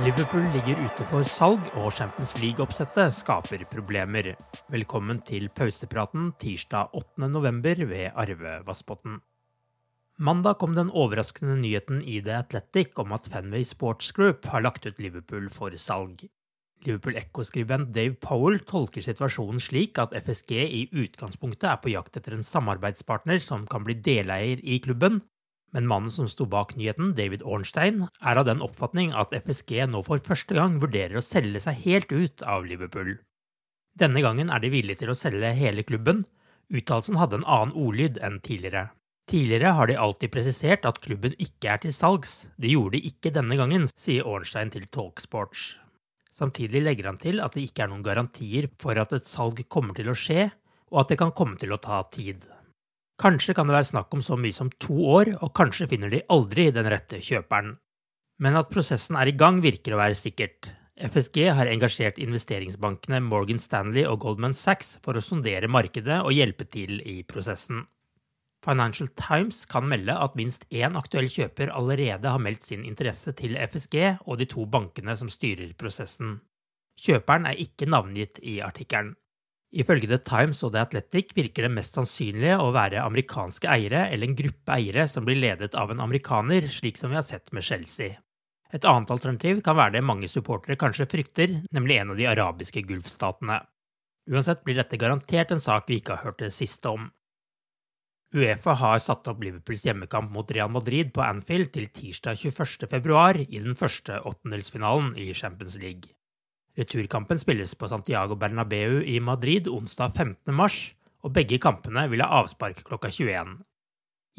Liverpool ligger ute for salg, og Champions League-oppsettet skaper problemer. Velkommen til pausepraten tirsdag 8.11. ved Arve Vassbotn. Mandag kom den overraskende nyheten i The Athletic om at Fenway Sports Group har lagt ut Liverpool for salg. Liverpool Echo-skribent Dave Powell tolker situasjonen slik at FSG i utgangspunktet er på jakt etter en samarbeidspartner som kan bli deleier i klubben, men mannen som sto bak nyheten, David Ornstein, er av den oppfatning at FSG nå for første gang vurderer å selge seg helt ut av Liverpool. Denne gangen er de villige til å selge hele klubben. Uttalelsen hadde en annen ordlyd enn tidligere. Tidligere har de alltid presisert at klubben ikke er til salgs. Det gjorde de ikke denne gangen, sier Ornstein til Talksports. Samtidig legger han til at det ikke er noen garantier for at et salg kommer til å skje, og at det kan komme til å ta tid. Kanskje kan det være snakk om så mye som to år, og kanskje finner de aldri den rette kjøperen. Men at prosessen er i gang, virker å være sikkert. FSG har engasjert investeringsbankene Morgan Stanley og Goldman Sachs for å sondere markedet og hjelpe til i prosessen. Financial Times kan melde at minst én aktuell kjøper allerede har meldt sin interesse til FSG og de to bankene som styrer prosessen. Kjøperen er ikke navngitt i artikkelen. Ifølge The Times og The Athletic virker det mest sannsynlige å være amerikanske eiere eller en gruppe eiere som blir ledet av en amerikaner, slik som vi har sett med Chelsea. Et annet alternativ kan være det mange supportere kanskje frykter, nemlig en av de arabiske gulfstatene. Uansett blir dette garantert en sak vi ikke har hørt det siste om. Uefa har satt opp Liverpools hjemmekamp mot Real Madrid på Anfield til tirsdag 21.2 i den første åttendelsfinalen i Champions League. Returkampen spilles på Santiago Bernabeu i Madrid onsdag 15. mars, og begge kampene vil ha avspark klokka 21.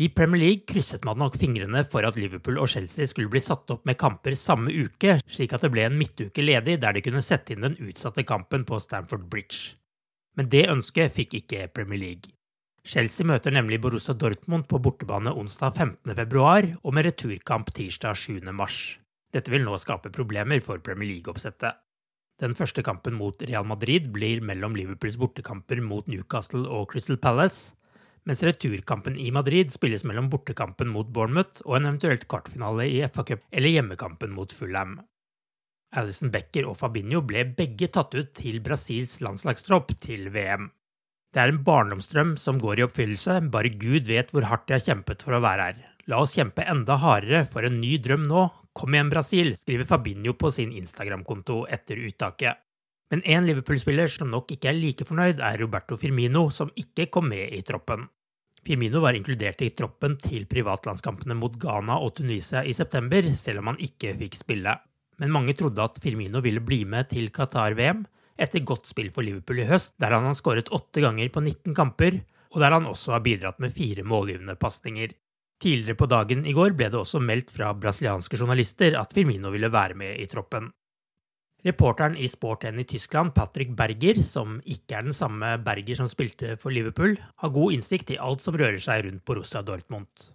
I Premier League krysset man nok fingrene for at Liverpool og Chelsea skulle bli satt opp med kamper samme uke, slik at det ble en midtuke ledig der de kunne sette inn den utsatte kampen på Stamford Bridge. Men det ønsket fikk ikke Premier League. Chelsea møter nemlig Borussia Dortmund på bortebane onsdag 15.2 og med returkamp tirsdag 7.3. Dette vil nå skape problemer for Premier League-oppsettet. Den første kampen mot Real Madrid blir mellom Liverpools bortekamper mot Newcastle og Crystal Palace, mens returkampen i Madrid spilles mellom bortekampen mot Bournemouth og en eventuelt kvartfinale i FA Cup eller hjemmekampen mot Fulham. Alison Becker og Fabinho ble begge tatt ut til Brasils landslagstropp til VM. Det er en barndomsdrøm som går i oppfyllelse, bare Gud vet hvor hardt de har kjempet for å være her. La oss kjempe enda hardere for en ny drøm nå, Kom igjen, Brasil, skriver Fabinho på sin Instagram-konto etter uttaket. Men én Liverpool-spiller som nok ikke er like fornøyd, er Roberto Firmino, som ikke kom med i troppen. Firmino var inkludert i troppen til privatlandskampene mot Ghana og Tunisia i september, selv om han ikke fikk spille. Men mange trodde at Firmino ville bli med til Qatar-VM etter godt spill for Liverpool i høst, der han har skåret åtte ganger på 19 kamper, og der han også har bidratt med fire målgivende pasninger. Tidligere på dagen i går ble det også meldt fra brasilianske journalister at Firmino ville være med i troppen. Reporteren i Sport1 i Tyskland, Patrick Berger, som ikke er den samme Berger som spilte for Liverpool, har god innsikt i alt som rører seg rundt Borussia Dortmund.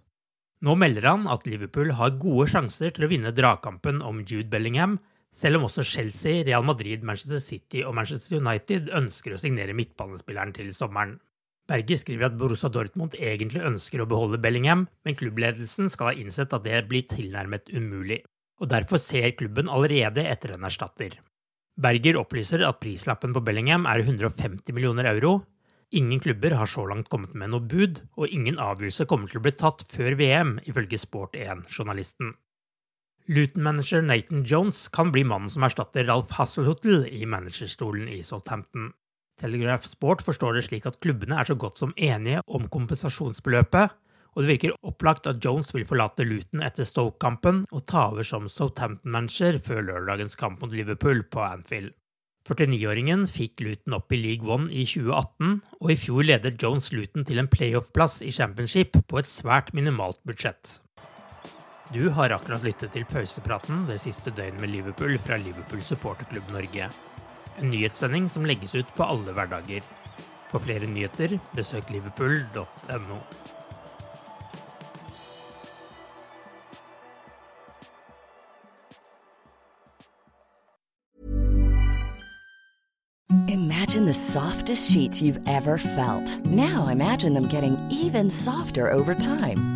Nå melder han at Liverpool har gode sjanser til å vinne dragkampen om Jude Bellingham, selv om også Chelsea, Real Madrid, Manchester City og Manchester United ønsker å signere midtbanespilleren til sommeren. Berger skriver at Borussia Dortmund egentlig ønsker å beholde Bellingham, men klubbledelsen skal ha innsett at det blir tilnærmet umulig, og derfor ser klubben allerede etter en erstatter. Berger opplyser at prislappen på Bellingham er 150 millioner euro, Ingen klubber har så langt kommet med noe bud, og ingen avgjørelse kommer til å bli tatt før VM, ifølge Sport1-journalisten. Luton-manager Nathan Jones kan bli mannen som erstatter Ralf Hasselhuttel i managerstolen i Southampton. Telegraph Sport forstår det slik at klubbene er så godt som enige om kompensasjonsbeløpet, og det virker opplagt at Jones vil forlate Luton etter Stoke-kampen og ta over som Southampton-manager før lørdagens kamp mot Liverpool på Anfield. 49-åringen fikk Luton opp i League One i 2018, og i fjor ledet Jones Luton til en playoff-plass i Championship på et svært minimalt budsjett. Du har akkurat lyttet til pausepraten det siste døgnet med Liverpool fra Liverpool supporterklubb Norge. En nyhetssending som legges ut på alle hverdager. For flere nyheter, besøk liverpool.no. Imagine the softest sheets you've ever felt. Now imagine them getting even softer over time.